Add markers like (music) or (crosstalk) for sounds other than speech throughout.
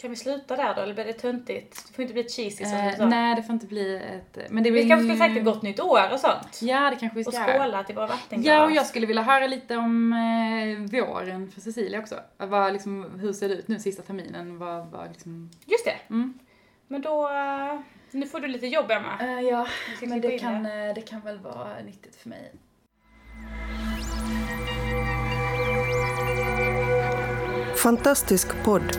Kan vi sluta där då, eller blir det töntigt? Det får inte bli cheesy som Eh, du sa. nej, det får inte bli ett... Men det Vi blir kanske skulle sagt ett gott nytt år och sånt. Ja, det kanske vi Och ska skåla till våra vattenglas. Ja, och jag skulle vilja höra lite om eh, våren för Cecilia också. Vad, liksom, hur ser det ut nu sista terminen? Vad, vad liksom... Just det. Mm. Men då... eh, Nu får du lite jobb, Emma. Eh, ja, men det kan, eh, det kan väl vara nyttigt för mig. Fantastisk podd,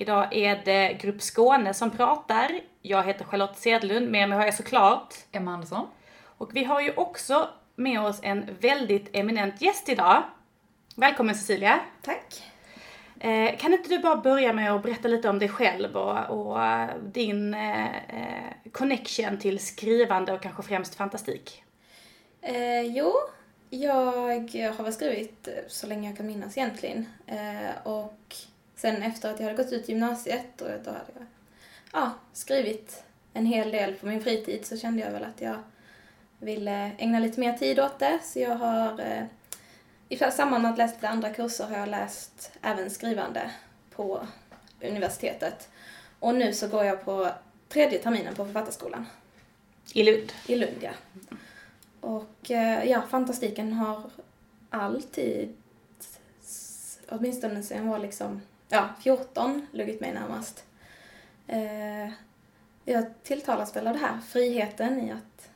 Idag är det Grupp Skåne som pratar. Jag heter Charlotte Sedlund, med mig har jag såklart. Emma Andersson? Och vi har ju också med oss en väldigt eminent gäst idag. Välkommen Cecilia. Tack. Eh, kan inte du bara börja med att berätta lite om dig själv och, och eh, din eh, eh, connection till skrivande och kanske främst fantastik? Eh, jo, jag har väl skrivit så länge jag kan minnas egentligen. Eh, och sen efter att jag hade gått ut gymnasiet och då hade jag ja, skrivit en hel del på min fritid så kände jag väl att jag ville ägna lite mer tid åt det. Så jag har eh, i samband med att läsa lite andra kurser har jag läst även skrivande på universitetet. Och nu så går jag på tredje terminen på Författarskolan. I Lund. I Lund, ja. Och eh, ja, fantastiken har alltid, åtminstone sen jag var liksom, ja, 14, luggit mig närmast. Eh, jag tilltalas väl av det här, friheten i att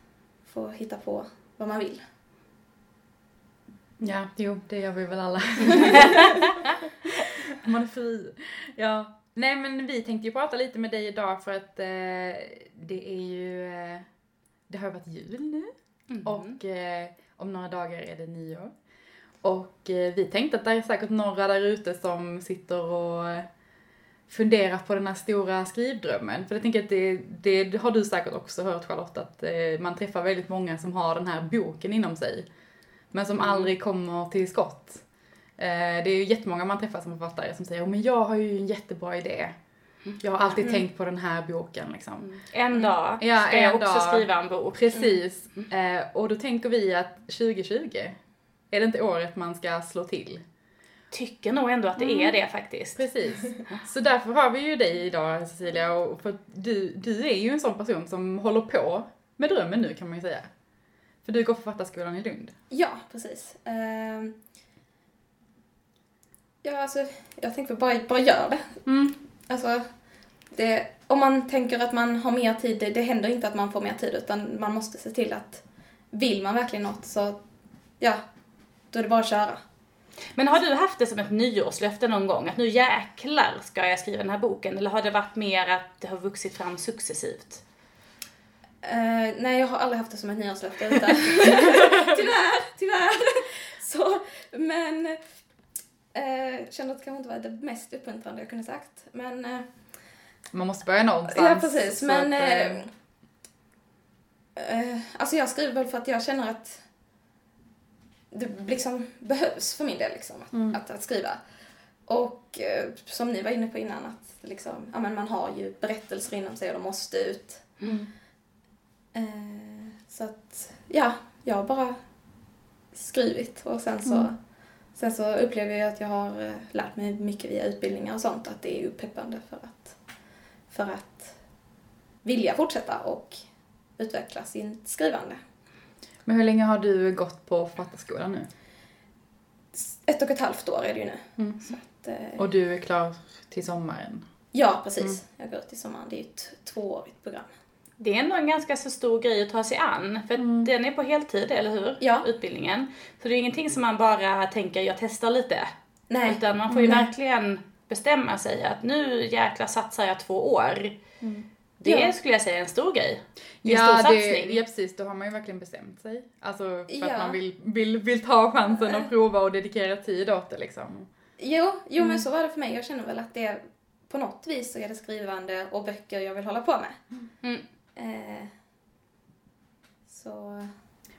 få hitta på vad man vill. Ja, jo, det gör vi väl alla. (laughs) Man är fri. Ja. Nej, men vi tänkte ju prata lite med dig idag för att eh, det är ju... Eh, det har ju varit jul nu och eh, om några dagar är det nyår. Och eh, vi tänkte att det är säkert några där ute som sitter och eh, funderar på den här stora skrivdrömmen. För jag tänker att det, det har du säkert också hört Charlotte, att eh, man träffar väldigt många som har den här boken inom sig. Men som aldrig kommer till skott. Det är ju jättemånga man träffar som författare som säger "Oh, men jag har ju en jättebra idé. Jag har alltid tänkt på den här boken liksom. En dag Ja, ska jag också dag. skriva en bok. Precis. Eh, och då tänker vi att 2020, är det inte året man ska slå till? Tycker nog ändå att det är det faktiskt. Precis. (laughs) Så därför har vi ju dig idag Cecilia, och för du, du är ju en sån person som håller på med drömmen nu kan man ju säga. För du går Författarskolan i Lund. Ja, precis. Ehm, ja, alltså, jag tänkte bara, bara gör det. Mm. Alltså, det, om man tänker att man har mer tid, det, det händer inte att man får mer tid utan man måste se till att vill man verkligen något så, ja, då är det bara att köra. Men har du haft det som ett nyårslöfte någon gång? Att nu jäklar ska jag skriva den här boken? Eller har det varit mer att det har vuxit fram successivt? Eh, nej, jag har aldrig haft det som ett nyårslöfte utan (laughs) (laughs) tyvärr, tyvärr. Så, men eh, kände att det kanske inte var det mest uppmuntrande jag kunde sagt. Men eh, Man måste börja någonstans. Ja, precis. Men... att, eh, alltså jag skriver väl för att jag känner att det liksom behövs för min del liksom, att, Mm. att, att skriva. Och eh, som ni var inne på innan, att liksom, ja, men man har ju berättelser inom sig och de måste ut. Mm. Eh, så att, ja, jag har bara skrivit och sen så, Mm. sen så upplever jag att jag har eh, lärt mig mycket via utbildningar och sånt, att det är uppeppande för att, för att vilja fortsätta och utveckla sin skrivande. Men hur länge har du gått på Författarskolan nu? Ett och ett halvt år är det ju nu. Mm. Så att, eh, Och du är klar till sommaren? ja, precis. Mm. Jag går ut i sommaren. Det är ju ett tvåårigt program. Det är ändå en ganska så stor grej att ta sig an. För Mm. den är på heltid, eller hur? Ja. Utbildningen. Så det är ingenting som man bara tänker, jag testar lite. Nej. Utan man får ju Nej. verkligen bestämma sig att nu jäkla satsar jag två år. Det Ja. skulle jag säga är en stor grej. Det är en stor det, satsning. ja precis, då har man ju verkligen bestämt sig. Alltså för att Ja. man vill, vill, vill ta chansen och prova och dedikera tid åt det liksom. Jo, jo Mm. men så var det för mig. Jag känner väl att det på något vis så är det skrivande och böcker jag vill hålla på med. Mm. Eh, så...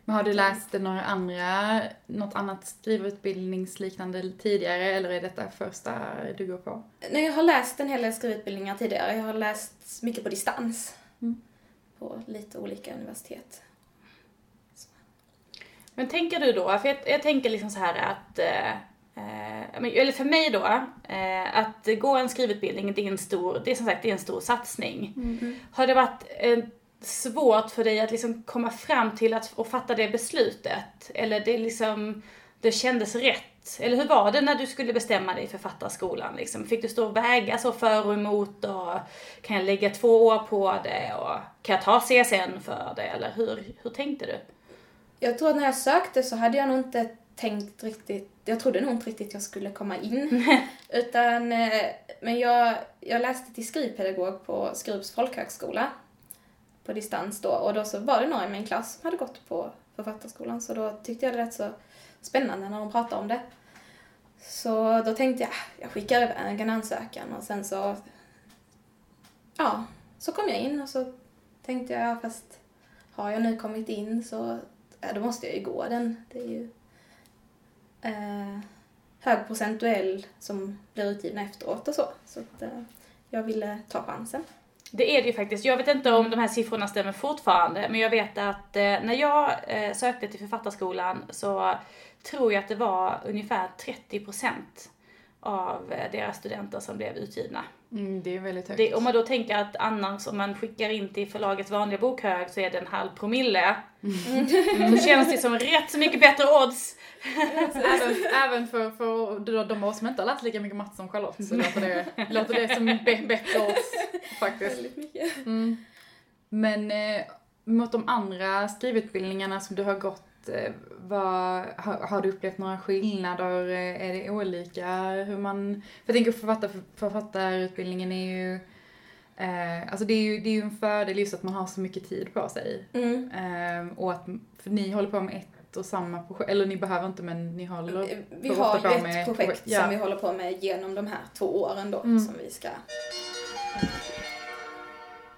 Men har du läst några andra, något annat skrivutbildningsliknande tidigare eller är detta första du går på? Nej, jag har läst en hel del skrivutbildningar tidigare. Jag har läst mycket på distans. Mm. På lite olika universitet. Men tänker du då, för jag, jag tänker liksom så här att, eh, eh, eller för mig då, eh, att gå en skrivutbildning, det är en stor, det är som sagt det är en stor satsning. Har det varit eh, svårt för dig att liksom komma fram till att och fatta det beslutet? Eller det liksom, det kändes rätt? Eller hur var det när du skulle bestämma dig för författarskolan? Liksom? Fick du stå och väga så för och emot och kan jag lägga två år på det och kan jag ta CSN för det? Eller hur, hur tänkte du? Jag tror att när jag sökte så hade jag nog inte tänkt riktigt, jag trodde nog inte riktigt jag skulle komma in. (laughs) Utan, eh, men jag, jag läste till skrivpedagog på Skrups folkhögskola på distans då och då så var det några i min klass som hade gått på författarskolan så då tyckte jag det lät så spännande när de pratade om det. Så då tänkte jag, ah, jag skickar iväg en ansökan och sen så, ja, så kom jag in och så tänkte jag, fast har jag nu kommit in så ja, då måste jag ju gå den. Det är ju eh, hög procentuell som blir utgivna efteråt och så. Så att, eh, jag ville ta chansen. Det är det ju faktiskt. Jag vet inte om de här siffrorna stämmer fortfarande, men jag vet att eh, när jag eh, sökte till författarskolan så tror jag att det var ungefär 30% av eh, deras studenter som blev utgivna. Mm, det är väldigt högt. Det, om man då tänker att annars om man skickar in till förlagets vanliga bokhög så är det en halv promille. Mm. Så känns det som rätt så mycket bättre odds. även, även för, för de, av oss som inte har läst lika mycket matte som Charlotte så låter det, låter det som be, bättre odds faktiskt. Väldigt mycket. Mm. Men eh, mot de andra skrivutbildningarna som du har gått, eh, vad, har, har du upplevt några skillnader? Eh, Är det olika hur man... För jag tänker författar, författarutbildningen är ju... Eh, alltså det är ju, det är ju en fördel just att man har så mycket tid på sig. Mm. Eh, och att, för ni håller på med ett och samma projekt, eller ni behöver inte men ni håller Vi har ju ett med projekt ja. som vi håller på med genom de här två åren då Mm. som vi ska...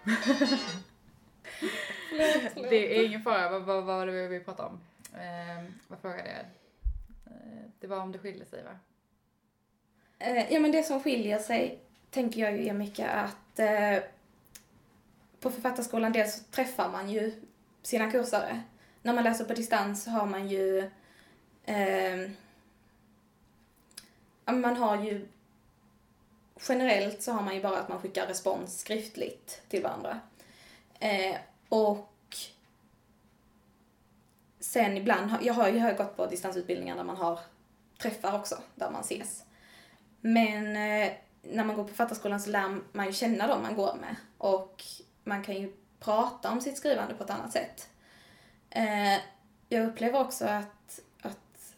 (laughs) Det är ingen fara, vad, vad, vad var det vi pratade om? Eh, vad frågade jag? Eh, det var om det skiljer sig va? Eh, ja men det som skiljer sig tänker jag ju är mycket att eh, på författarskolan dels så träffar man ju sina kursare. När man läser på distans så har man ju eh, man har ju generellt så har man ju bara att man skickar respons skriftligt till varandra. Eh, och sen ibland, jag har ju gått på distansutbildningar där man har träffar också, där man ses. Men eh, när man går på författarskolan så lär man ju känna dem man går med och man kan ju prata om sitt skrivande på ett annat sätt. Eh, jag upplever också att, att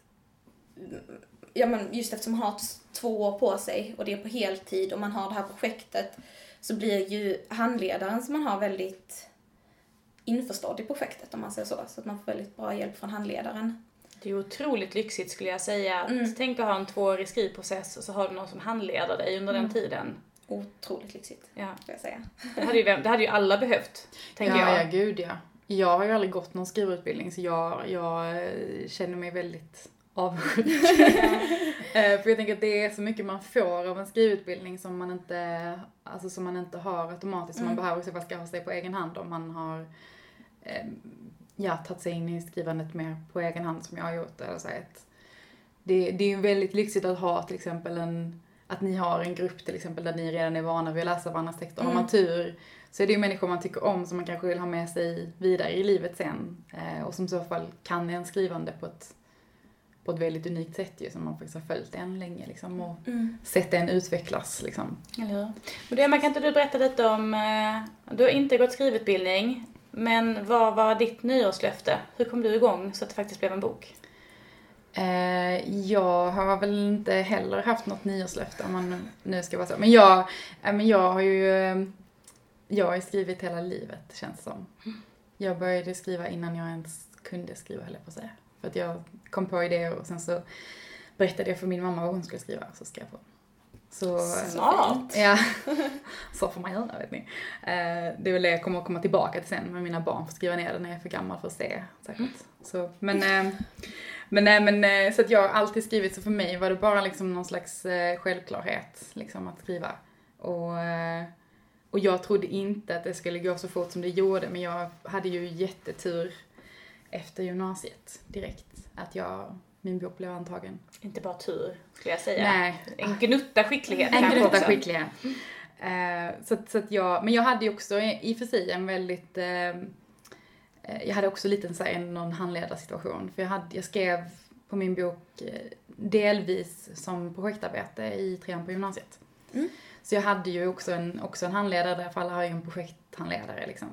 ja, men just eftersom man har två år på sig och det är på heltid och man har det här projektet så blir ju handledaren som man har väldigt införstådd i projektet om man säger så. Så att man får väldigt bra hjälp från handledaren. Det är otroligt lyxigt skulle jag säga. Att Mm. Tänk att ha en tvåårig skrivprocess och så har du någon som handleder dig under den tiden. Otroligt lyxigt, Ja. får jag säga. Det hade ju, vem- det hade ju alla behövt, tänker ja, jag. ja, gud ja. Jag har ju aldrig gått någon skrivutbildning så jag, jag eh, känner mig väldigt avundsjuk. (laughs) (laughs) Eh, För jag tänker att det är så mycket man får av en skrivutbildning som man inte, alltså som man inte har automatiskt, som man behöver så fall skaffa sig på egen hand om man har ja, tagit sig in i skrivandet mer på egen hand som jag har gjort. Eller så att det, det är ju väldigt lyxigt att ha till exempel en, att ni har en grupp till exempel där ni redan är vana vid att läsa varandras texter. Har man tur så är det ju människor man tycker om som man kanske vill ha med sig vidare i livet sen. Eh, och som i så fall kan en skrivande på ett, på ett väldigt unikt sätt ju, som man faktiskt har följt en länge liksom och sett en utvecklas liksom. Eller hur? Men du, Emma, kan inte du berätta lite om, eh, du har inte gått skrivutbildning, men vad var ditt nyårslöfte? Hur kom du igång så att det faktiskt blev en bok? Eh, jag har väl inte heller haft något nyårslöfte om man nu ska vara så. Men jag, eh, men jag har ju, eh, jag har skrivit hela livet känns det som. Jag började skriva innan jag ens kunde skriva höll jag på att säga. För att jag kom på idéer och sen så berättade jag för min mamma vad hon skulle skriva så skrev hon. Så, Smart. Ja, (laughs) så får man göra vet ni. Eh, Det är väl det jag kommer att komma tillbaka till sen med mina barn får skriva ner det när jag är för gammal för att se säkert. Så, men, eh, men, nej, men eh, så att jag har alltid skrivit så för mig var det bara liksom någon slags eh, självklarhet liksom att skriva. Och, eh, och jag trodde inte att det skulle gå så fort som det gjorde men jag hade ju jättetur efter gymnasiet direkt. Att jag, min bok blev antagen. Inte bara tur, skulle jag säga. Nej, En gnutta skicklighet en gnutta också. skicklighet. Eh, så, så att jag, men jag hade ju också i och för sig en väldigt, eh, jag hade också lite så här, en- någon handledarsituation. För jag, hade, jag skrev på min bok delvis som projektarbete i trean på gymnasiet. Mm. Så jag hade ju också en, också en handledare, därför alla har ju en projekthandledare liksom.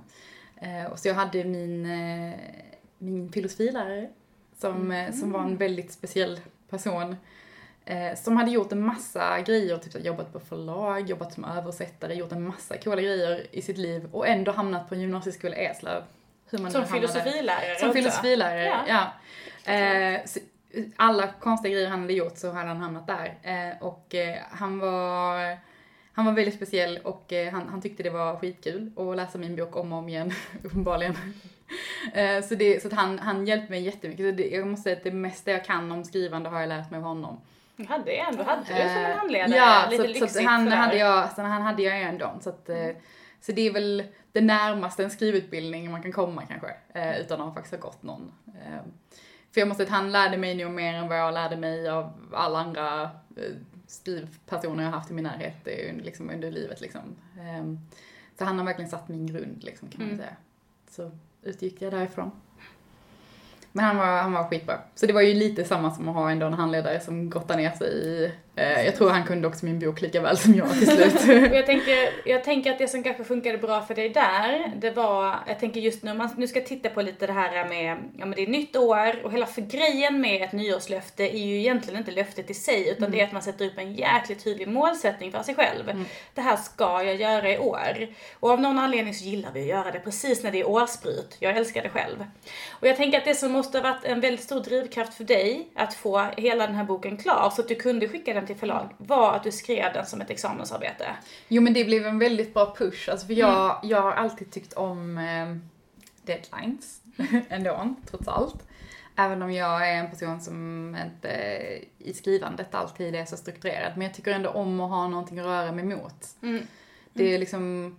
Eh, och så jag hade min, eh, min filosofilärare som, eh, som var en väldigt speciell person. Eh, som hade gjort en massa grejer, typ jobbat på förlag, jobbat som översättare, gjort en massa coola grejer i sitt liv och ändå hamnat på en gymnasieskola i Eslöv. Hur man Som filosofilärare Som filosofilärare, Ja. ja. Eh, så, alla konstiga grejer han hade gjort så hade han hamnat där. Eh, och eh, han var han var väldigt speciell och eh, han, han tyckte det var skitkul att läsa min bok om och om igen, (laughs) uppenbarligen. Eh, så det, så att han, han hjälpte mig jättemycket. Så det, jag måste säga att det mesta jag kan om skrivande har jag lärt mig av honom. Hade ju ändå, hade du som en Eh, handledare. Ja, lite så, så lyxigt att han sådär. hade jag, så han hade jag ju ändå. Så, att, eh, så det är väl det närmaste en skrivutbildning man kan komma kanske, eh, utan att faktiskt ha gått någon. För jag måste säga att han lärde mig nog mer än vad jag lärde mig av alla andra skrivpersoner jag haft i min närhet under, liksom, under livet. Liksom. Så han har verkligen satt min grund, liksom, kan man Mm. säga. Så utgick jag därifrån. Men han var, han var skitbra. Så det var ju lite samma som att ha en handledare som gottar ner sig i... Eh, jag tror han kunde också min bok lika väl som jag till slut. (laughs) Jag tänker, jag tänker att det som kanske funkade bra för dig där, det var, jag tänker just nu, man nu ska titta på lite det här med, ja men det är nytt år och hela för grejen med ett nyårslöfte är ju egentligen inte löftet i sig utan det är att man sätter upp en jäkligt tydlig målsättning för sig själv. Det här ska jag göra i år. Och av någon anledning så gillar vi att göra det precis när det är årsbryt. Jag älskar det själv. Och jag tänker att det som måste ha varit en väldigt stor drivkraft för dig att få hela den här boken klar så att du kunde skicka den till förlag var att du skrev den som ett examensarbete. Jo men det blev en väldigt bra push, alltså för jag, jag har alltid tyckt om eh, deadlines (laughs) ändå, trots allt. Även om jag är en person som inte i skrivandet alltid är så strukturerad. Men jag tycker ändå om att ha någonting att röra mig mot. Mm. Det är liksom,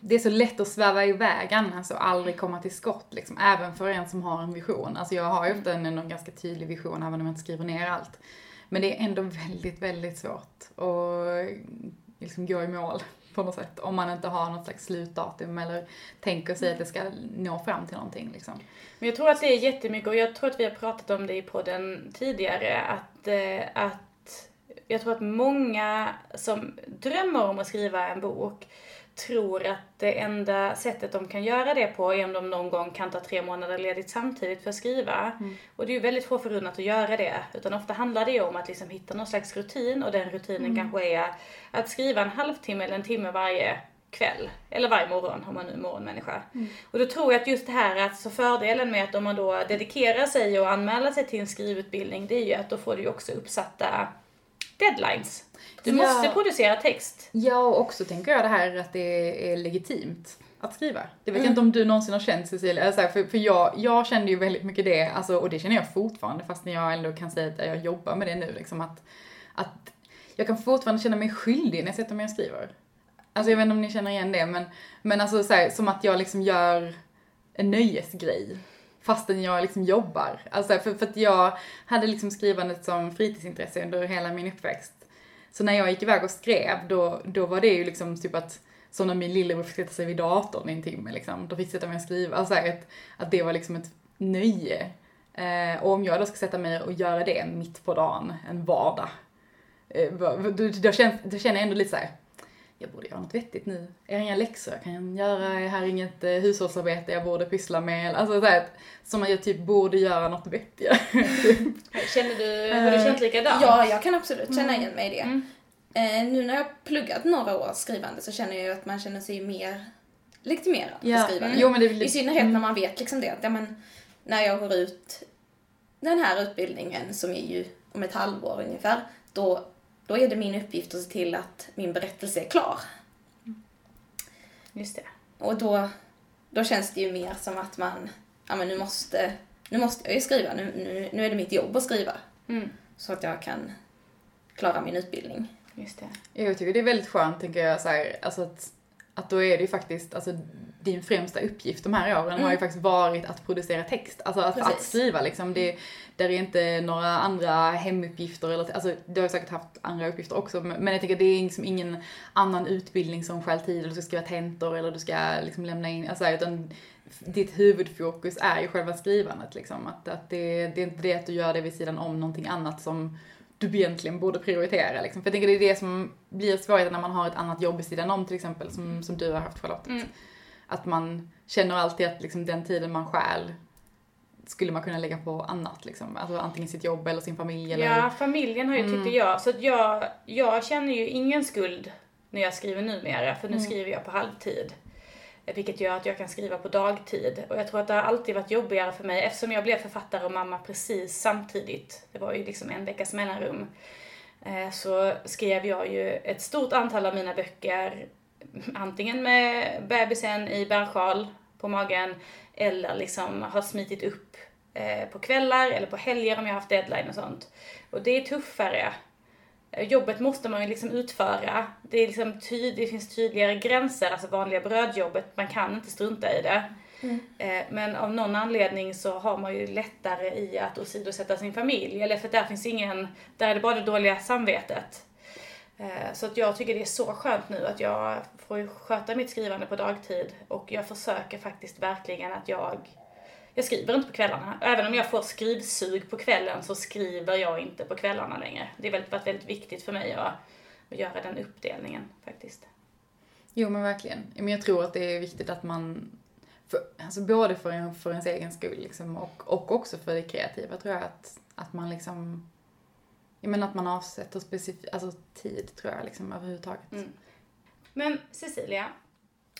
det är så lätt att sväva iväg annars och aldrig komma till skott liksom. Även för en som har en vision. Alltså jag har ju ofta en, en ganska tydlig vision även om jag inte skriver ner allt. Men det är ändå väldigt, väldigt svårt att liksom gå i mål på något sätt. Om man inte har något slags slutdatum eller tänker sig att det ska nå fram till någonting liksom. Men jag tror att det är jättemycket, och jag tror att vi har pratat om det i podden tidigare, att, eh, att jag tror att många som drömmer om att skriva en bok tror att det enda sättet de kan göra det på är om de någon gång kan ta tre månader ledigt samtidigt för att skriva. Och det är ju väldigt få förunnat att göra det. Utan ofta handlar det ju om att liksom hitta någon slags rutin och den rutinen kanske är att skriva en halvtimme eller en timme varje kväll. Eller varje morgon om man nu är morgonmänniska. Och då tror jag att just det här att så fördelen med att om man då dedikerar sig och anmäler sig till en skrivutbildning det är ju att då får du ju också uppsatta deadlines. Du Ja. måste producera text. Ja, och också tänker jag det här att det är legitimt att skriva. Det vet Mm. jag inte om du någonsin har känt Cecilia, alltså, för, för jag, jag kände ju väldigt mycket det, alltså, och det känner jag fortfarande fast när jag ändå kan säga att jag jobbar med det nu, liksom att, att jag kan fortfarande känna mig skyldig när jag sätter mig och skriver. Alltså jag vet inte om ni känner igen det, men, men alltså så här, som att jag liksom gör en nöjesgrej fastän jag liksom jobbar. Alltså för, för att jag hade liksom skrivandet som fritidsintresse under hela min uppväxt. Så när jag gick iväg och skrev, då, då var det ju liksom typ att, som när min lillebror fick sätta sig vid datorn i en timme liksom, då fick jag sätta mig och skriva. Alltså att, att det var liksom ett nöje. Eh, och om jag då ska sätta mig och göra det mitt på dagen, en vardag, eh, då, då, då, känns, då känner jag ändå lite såhär jag borde göra något vettigt nu. Är det inga läxor jag kan göra? Är här inget eh, hushållsarbete jag borde pyssla med? Alltså så här, som att jag typ borde göra något vettigare. (laughs) Känner du, har du känt likadant? Ja, jag kan absolut känna igen mig i det. Mm. Eh, nu när jag har pluggat några år skrivande så känner jag ju att man känner sig mer legitimerad Ja, för skrivande. jo, men det väl- I synnerhet när man vet liksom det att ja, men, när jag går ut den här utbildningen som är ju om ett halvår ungefär, då då är det min uppgift att se till att min berättelse är klar. Just det. Och då, då känns det ju mer som att man, ja men nu måste, nu måste jag ju skriva, nu, nu, nu är det mitt jobb att skriva. Mm. Så att jag kan klara min utbildning. Just det. Jag tycker det är väldigt skönt, tänker jag, så här, alltså att, att då är det ju faktiskt, alltså din främsta uppgift de här åren har ju faktiskt varit att producera text. Alltså att, att skriva liksom. Det, där är inte några andra hemuppgifter eller, alltså du har säkert haft andra uppgifter också, men men jag tänker det är liksom ingen annan utbildning som stjäl tid, eller du ska skriva tentor eller du ska liksom lämna in, alltså utan ditt huvudfokus är ju själva skrivandet liksom. Att, att det, det är inte det att du gör det vid sidan om någonting annat som du egentligen borde prioritera liksom. För jag tänker det är det som blir svårigheten när man har ett annat jobb vid sidan om till exempel, som, som du har haft Charlotte. Mm. Att man känner alltid att liksom, den tiden man stjäl skulle man kunna lägga på annat liksom. Alltså antingen sitt jobb eller sin familj eller... Ja, familjen har ju, Mm. tycker jag, så att jag, jag känner ju ingen skuld när jag skriver numera, för nu Mm. skriver jag på halvtid. Vilket gör att jag kan skriva på dagtid. Och jag tror att det har alltid varit jobbigare för mig eftersom jag blev författare och mamma precis samtidigt. Det var ju liksom en veckas mellanrum. Eh, Så skrev jag ju ett stort antal av mina böcker antingen med bebisen i bärsjal på magen eller liksom har smitit upp eh, på kvällar eller på helger om jag har haft deadline och sånt. Och det är tuffare. Eh, Jobbet måste man ju liksom utföra. Det, är liksom tyd, det finns tydligare gränser, alltså vanliga brödjobbet, man kan inte strunta i det. Eh, Men av någon anledning så har man ju lättare i att åsidosätta sin familj. Eller för där finns ingen, där är det bara det dåliga samvetet. Eh, så att jag tycker det är så skönt nu att jag får sköta mitt skrivande på dagtid och jag försöker faktiskt verkligen att jag jag skriver inte på kvällarna. Även om jag får skrivsug på kvällen så skriver jag inte på kvällarna längre. Det har varit väldigt viktigt för mig att, att göra den uppdelningen faktiskt. Jo men verkligen. Men jag tror att det är viktigt att man, för, alltså både för, en, för ens egen skull liksom, och, och också för det kreativa tror jag att, att man liksom, jag menar att man avsätter specifik, alltså tid tror jag liksom överhuvudtaget. Mm. Men Cecilia,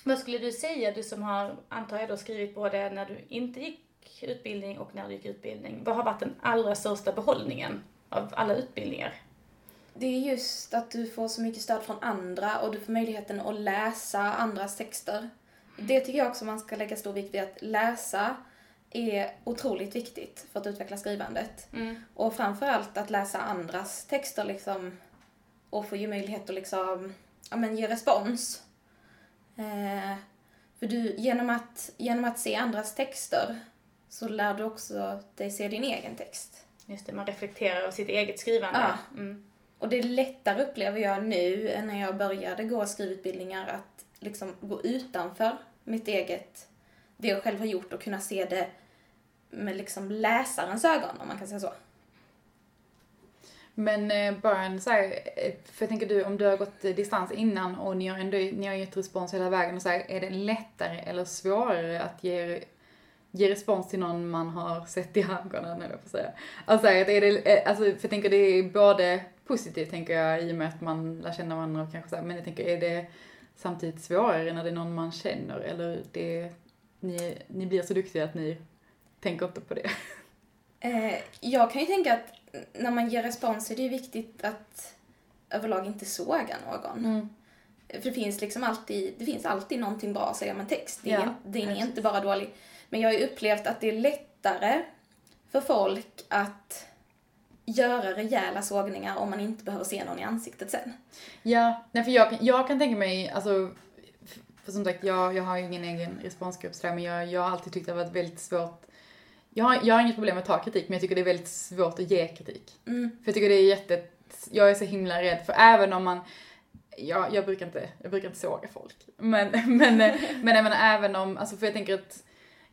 vad skulle du säga, du som har, antar jag då, skrivit både när du inte gick utbildning och när du gick utbildning. Vad har varit den allra största behållningen av alla utbildningar? Det är just att du får så mycket stöd från andra och du får möjligheten att läsa andras texter. Det tycker jag också man ska lägga stor vikt vid att läsa är otroligt viktigt för att utveckla skrivandet. Och framförallt att läsa andras texter liksom och få ge möjlighet att liksom, ja men ge respons. Eh, för du, genom att, genom att se andras texter så lär du också dig se din egen text. Just det, man reflekterar över sitt eget skrivande. Ja. Mm. Och det är lättare upplever jag nu än när jag började gå skrivutbildningar att liksom gå utanför mitt eget, det jag själv har gjort och kunna se det med liksom läsarens ögon om man kan säga så. Men eh, bara en så här, eh, för jag tänker du, om du har gått eh, distans innan och ni har ändå ni har gett respons hela vägen och så här, är det lättare eller svårare att ge, ge respons till någon man har sett i ögonen, eller jag får säga. Alltså, är det, alltså, för jag tänker det är både positivt tänker jag i och med att man lär känna varandra och kanske så här, men jag tänker är det samtidigt svårare när det är någon man känner eller det, ni, ni blir så duktiga att ni tänker inte på det? Eh, jag kan ju tänka att när man ger respons är det viktigt att överlag inte såga någon. För det finns liksom alltid, det finns alltid någonting bra att säga om en text. Det är, Ja, inte- den är inte bara dålig. Men jag har ju upplevt att det är lättare för folk att göra rejäla sågningar om man inte behöver se någon i ansiktet sen. Ja, nej för jag, kan- jag kan tänka mig, alltså, för som sagt, jag, jag har ju ingen egen responsgrupp sådär, men jag, jag har alltid tyckt det har varit väldigt svårt. Jag har, jag har inget problem med att ta kritik, men jag tycker det är väldigt svårt att ge kritik. Mm. För jag tycker det är jätte, jag är så himla rädd, för även om man, jag, jag brukar inte, jag brukar inte såga folk. Men, (laughs) men, men menar även om, alltså för jag tänker att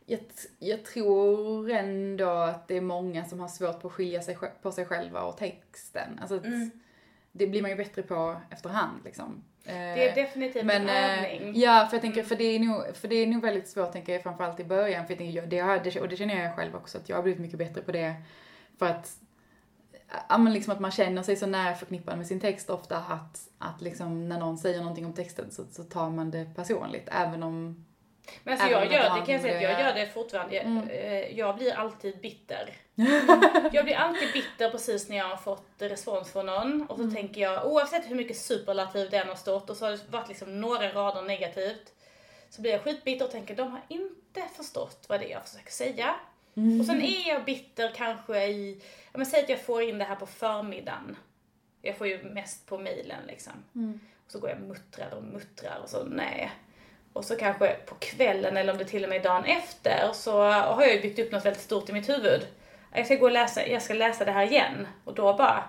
jag, jag tror ändå att det är många som har svårt på att skilja sig på sig själva och texten. Alltså Mm. det blir man ju bättre på efterhand liksom. Det är definitivt men, en eh, övning. Ja, för jag tänker, för det är nog, för det är nog väldigt svårt tänker jag framförallt i början. För jag tänker, det har, det, och det känner jag själv också, att jag har blivit mycket bättre på det. För att, ja men liksom att man känner sig så nära förknippad med sin text ofta att, att liksom när någon säger någonting om texten så, så tar man det personligt. Även om Men alltså Även jag gör det kan jag säga att jag gör det fortfarande. Mm. eh, jag blir alltid bitter. (laughs) jag blir alltid bitter precis när jag har fått respons från någon och så Mm. tänker jag oavsett hur mycket superlativ den har stått och så har det varit liksom några rader negativt. Så blir jag skitbitter och tänker de har inte förstått vad det är jag försöker säga. Mm. Och sen är jag bitter kanske i, ja men säg att jag får in det här på förmiddagen. Jag får ju mest på mailen liksom. Mm. Och så går jag och muttrar och muttrar och så nej. Och så kanske på kvällen eller om det till och med är dagen efter så har jag ju byggt upp något väldigt stort i mitt huvud. Jag ska gå och läsa, jag ska läsa det här igen. Och då bara,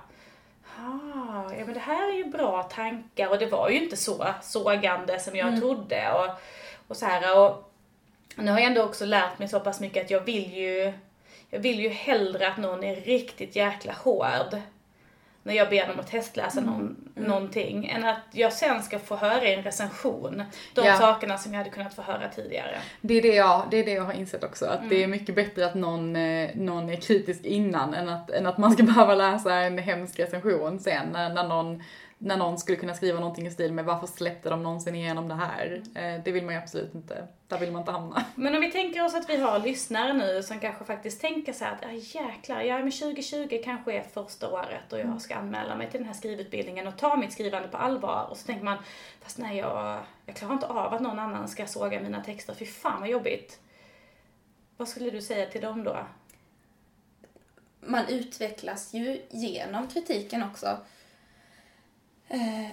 ah, ja men det här är ju bra tankar och det var ju inte så sågande som jag trodde. Och, och så här och nu har jag ändå också lärt mig så pass mycket att jag vill ju, jag vill ju hellre att någon är riktigt jäkla hård när jag ber dem att testläsa någon, någonting, än att jag sen ska få höra i en recension de Ja. sakerna som jag hade kunnat få höra tidigare. Det är det jag, det är det jag har insett också, att det är Mm. mycket bättre att någon, eh, någon är kritisk innan än att, än att man ska (laughs) behöva läsa en hemsk recension sen när, när, någon, när någon skulle kunna skriva någonting i stil med varför släppte de någonsin igenom det här? Eh, det vill man ju absolut inte, där vill man inte hamna. (laughs) Men om vi tänker oss att vi har lyssnare nu som kanske faktiskt tänker så här att ah, jäklar, ja men 2020 kanske är första året och jag ska anmäla mig till den här skrivutbildningen och ta mitt skrivande på allvar. Och så tänker man, fast nej jag, jag klarar inte av att någon annan ska såga mina texter, fy fan vad jobbigt. Vad skulle du säga till dem då? man utvecklas ju genom kritiken också. Eh,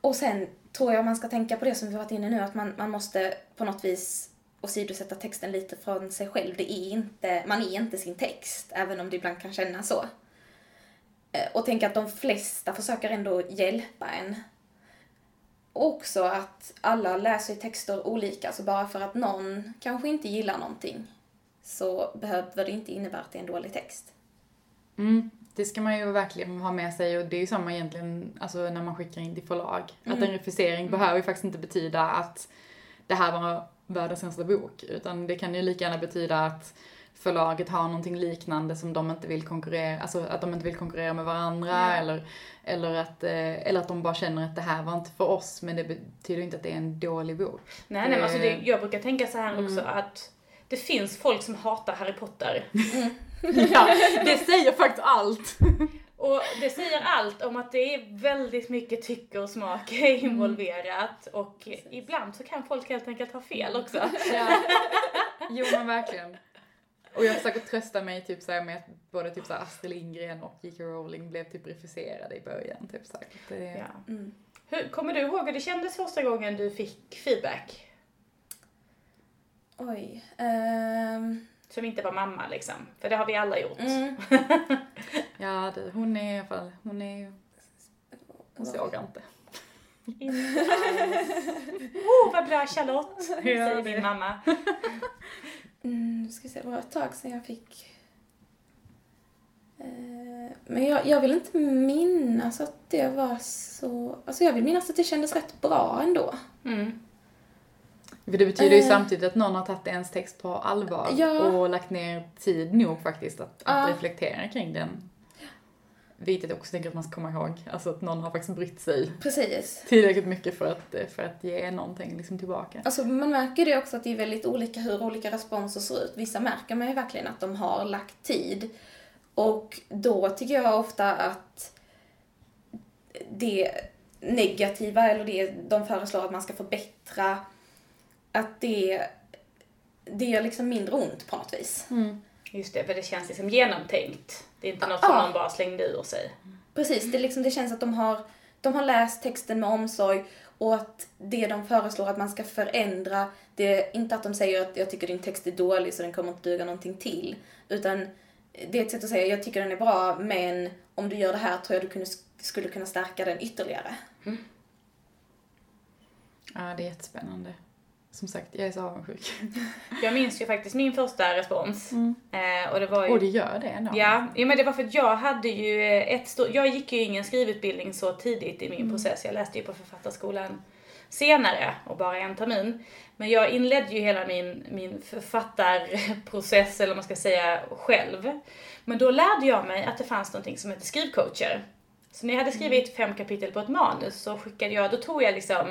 och sen tror jag man ska tänka på det som vi varit inne nu, att man, man måste på något vis åsidosätta texten lite från sig själv. Det är inte, man är inte sin text, även om det ibland kan kännas så. Eh, och tänka att de flesta försöker ändå hjälpa en. Och också att alla läser ju texter olika, så bara för att någon kanske inte gillar någonting så behöver det inte innebära att det är en dålig text. Mm, det ska man ju verkligen ha med sig och det är ju samma egentligen alltså när man skickar in till förlag. Att en refusering behöver ju faktiskt inte betyda att det här var världens sämsta bok, utan det kan ju lika gärna betyda att förlaget har någonting liknande som de inte vill konkurrera, alltså att de inte vill konkurrera med varandra Ja. eller, eller, att, eh, eller att de bara känner att det här var inte för oss, men det betyder inte att det är en dålig bok. Nej, nej men alltså det, Eh, jag brukar tänka så här också att det finns folk som hatar Harry Potter. (laughs) ja, det säger faktiskt allt! (laughs) Och det säger allt om att det är väldigt mycket tycke och smak (laughs) involverat. Och ibland så kan folk helt enkelt ha fel också. Ja. Jo men verkligen. Och jag försöker trösta mig typ så här med att både typ så här Astrid Lindgren och J.K. Rowling blev typ refuserade i början. Typ så här. Det, Ja. Hur, kommer du ihåg hur det kändes första gången du fick feedback? Oj. ehm, Som inte var mamma liksom. För det har vi alla gjort. mm. (laughs) ja det, hon är i alla fall, hon är ju, hon sågar inte. Inte alls. Oh, vad bra Charlotte, (laughs) säger min mamma. (laughs) Mm, ska vi se, det var ett tag sedan jag fick... Eh, men jag, jag vill inte minnas att det var så... Alltså jag vill minnas att det kändes rätt bra ändå. Mm. För det betyder ju Eh. samtidigt att någon har tagit ens text på allvar Ja. och lagt ner tid nog faktiskt att, att Ja. reflektera kring den. Vilket jag också tänker att man ska komma ihåg, alltså att någon har faktiskt brytt sig Precis. tillräckligt mycket för att, för att ge någonting liksom tillbaka. Alltså man märker det också att det är väldigt olika hur olika responser ser ut. Vissa märker man ju verkligen att de har lagt tid. Och då tycker jag ofta att det negativa, eller det de föreslår att man ska förbättra, att det, det gör liksom mindre ont på något vis. Just det, för det känns liksom genomtänkt. Det är inte något som Ja. någon bara slängde ur sig. Precis, det, liksom, det känns att de har, de har läst texten med omsorg och att det de föreslår att man ska förändra, det är inte att de säger att jag tycker din text är dålig så den kommer inte duga någonting till. Utan det är ett sätt att säga jag tycker den är bra men om du gör det här tror jag du kunde, skulle kunna stärka den ytterligare. Ja, det är jättespännande. Som sagt, jag är så avundsjuk. (laughs) Jag minns ju faktiskt min första respons. Eh, och det var ju... Och det gör det ändå. Ja, ja, men det var för att jag hade ju ett stort, jag gick ju ingen skrivutbildning så tidigt i min process. Jag läste ju på författarskolan senare och bara en termin. Men jag inledde ju hela min, min författarprocess, eller vad man ska säga, själv. Men då lärde jag mig att det fanns någonting som heter skrivcoacher. Så när jag hade skrivit fem kapitel på ett manus så skickade jag, då tog jag liksom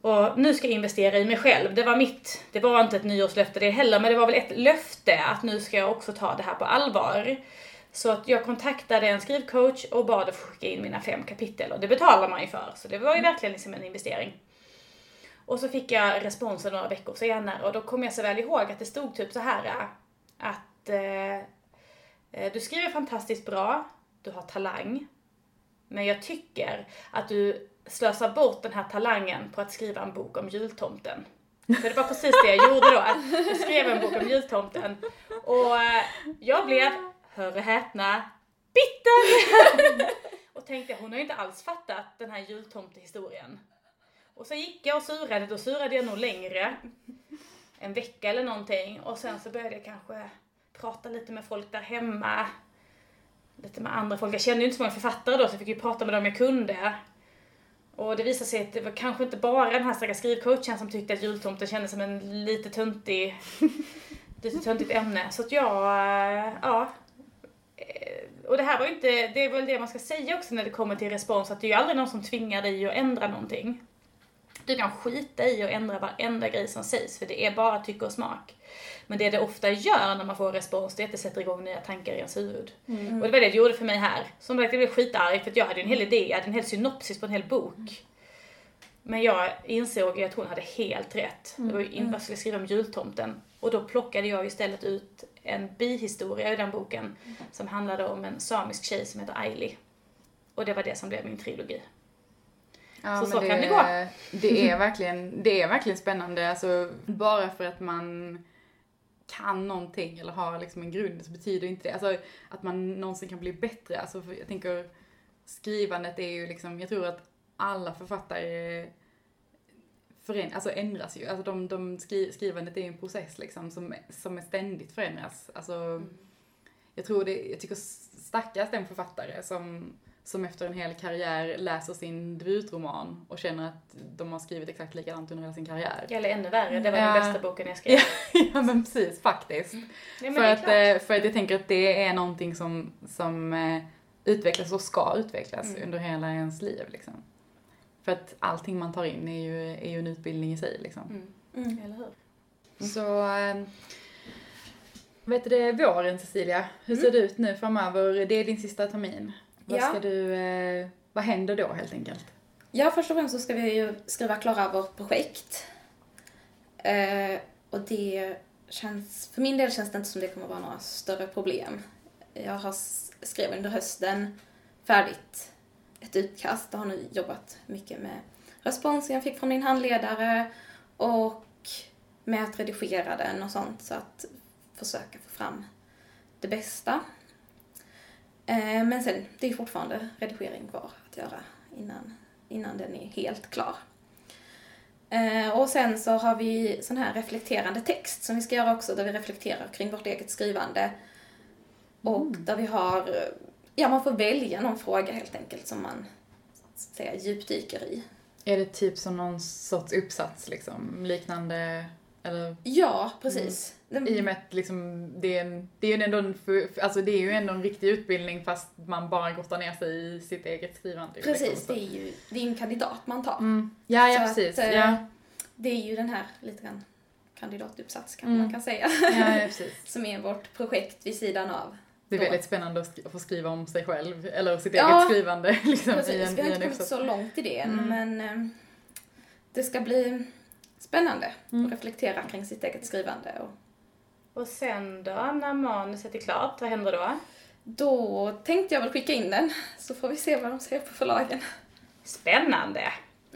och nu ska jag investera i mig själv. Det var mitt, det var inte ett nyårslöfte det heller, men det var väl ett löfte att nu ska jag också ta det här på allvar. Så att jag kontaktade en skrivcoach och bad att få skicka in mina fem kapitel och det betalar man ju för. Så det var ju verkligen liksom en investering. Och så fick jag responsen några veckor senare och då kom jag så väl ihåg att det stod typ så här att eh, eh du skriver fantastiskt bra, du har talang, men jag tycker att du slösa bort den här talangen på att skriva en bok om jultomten. För det var precis det jag gjorde då, jag skrev en bok om jultomten. Och eh, jag blev, hör och häpna, bitter! och tänkte, hon har ju inte alls fattat den här jultomtehistorien. Och så gick jag och surade, då surade jag nog längre. En vecka eller någonting. Och sen så började jag kanske prata lite med folk där hemma. Lite med andra folk. Jag kände ju inte så många författare då så jag fick ju prata med dem jag kunde. Och det visade sig att det var kanske inte bara den här stackars skrivcoachen som tyckte att jultomten kändes som en lite töntig, (laughs) lite töntigt ämne. Så att jag, eh, ja. Och det här var ju inte, det är väl det man ska säga också när det kommer till respons, att det är ju aldrig någon som tvingar dig att ändra någonting. Du kan skita i att ändra varenda grej som sägs, för det är bara tycke och smak. Men det det ofta gör när man får respons, det är att det sätter igång nya tankar i ens huvud. Mm. Och det var det det gjorde för mig här. Som sagt, jag blev skitarg för jag hade en hel idé, jag hade en hel synopsis på en hel bok. Men jag insåg att hon hade helt rätt. Det var ju inte vad jag skulle skriva om jultomten. Och då plockade jag istället ut en bihistoria i den boken som handlade om en samisk tjej som heter Aili. Och det var det som blev min trilogi. Ja, så så det, kan det gå. Det är, (laughs) verkligen, det är verkligen spännande, alltså bara för att man kan någonting eller har liksom en grund så betyder inte det, alltså att man någonsin kan bli bättre. Alltså jag tänker, skrivandet är ju liksom, jag tror att alla författare föränd, alltså ändras ju. Alltså de, de skri, skrivandet är ju en process liksom som, som är ständigt förändras. Alltså, mm. jag tror det, jag tycker stackars den författare som som efter en hel karriär läser sin debutroman och känner att de har skrivit exakt likadant under hela sin karriär. Eller ännu värre, det var ja. den bästa boken jag skrev. (laughs) ja men precis, faktiskt. Ja, för, att, eh, för att jag tänker att det är någonting som, som eh, utvecklas och ska utvecklas mm. under hela ens liv liksom. För att allting man tar in är ju, är ju en utbildning i sig liksom. Mm. Mm. Eller hur? Så, äh, vet du det, våren Cecilia, hur ser mm. det ut nu framöver? Det är din sista termin. Vad ska du, eh, vad händer då helt enkelt? Ja, först och främst så ska vi ju skriva klara vårt projekt. Eh, och det känns, för min del känns det inte som det kommer vara några större problem. Jag har skrev under hösten färdigt ett utkast och har nu jobbat mycket med responsen jag fick från min handledare och med att redigera den och sånt så att försöka få fram det bästa. Eh, men sen, det är fortfarande redigering kvar att göra innan, innan den är helt klar. Eh, och sen så har vi sån här reflekterande text som vi ska göra också, där vi reflekterar kring vårt eget skrivande. Och mm. där vi har, ja man får välja någon fråga helt enkelt som man säga, djupdyker i. Är det typ som någon sorts uppsats liksom, liknande eller? Ja, precis. Mm. I och med att liksom, det, är en, det, är ändå en, alltså det är ju ändå en riktig utbildning fast man bara grottar ner sig i sitt eget skrivande. Precis, liksom. det är ju det är en kandidat man tar. Mm. Ja, ja, Så precis. Att, ja. Det är ju den här lite grann kandidatuppsats kanske mm. man kan säga. Ja, ja, (laughs) precis. Som är vårt projekt vid sidan av. Det är väldigt spännande att få skriva om sig själv, eller sitt ja, eget skrivande. (laughs) Liksom, precis. I en, vi har inte kommit så långt i det än, mm. men eh, det ska bli spännande mm. att reflektera kring sitt eget skrivande. Och, och sen då, när manuset är klart, vad händer då? Då tänkte jag väl skicka in den, så får vi se vad de säger på förlagen. Spännande!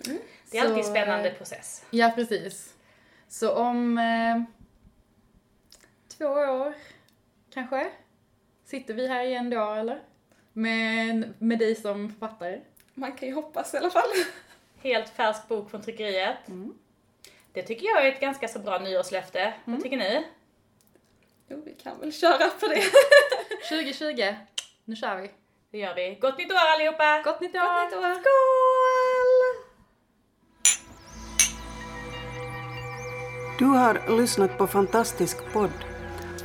Mm. Det är så, alltid en spännande process. Ja, precis. Så om eh, två år, kanske, sitter vi här igen då, eller? Med, med dig som författare. Man kan ju hoppas i alla fall. Helt färsk bok från tryckeriet. Mm. Det tycker jag är ett ganska så bra nyårslöfte. Mm. Vad tycker ni? Jo, vi kan väl köra på det. (laughs) 2020, nu kör vi. Det gör vi. Gott nytt år allihopa! Gott nytt år! Gott nytt år. Skål! Du har lyssnat på Fantastisk podd.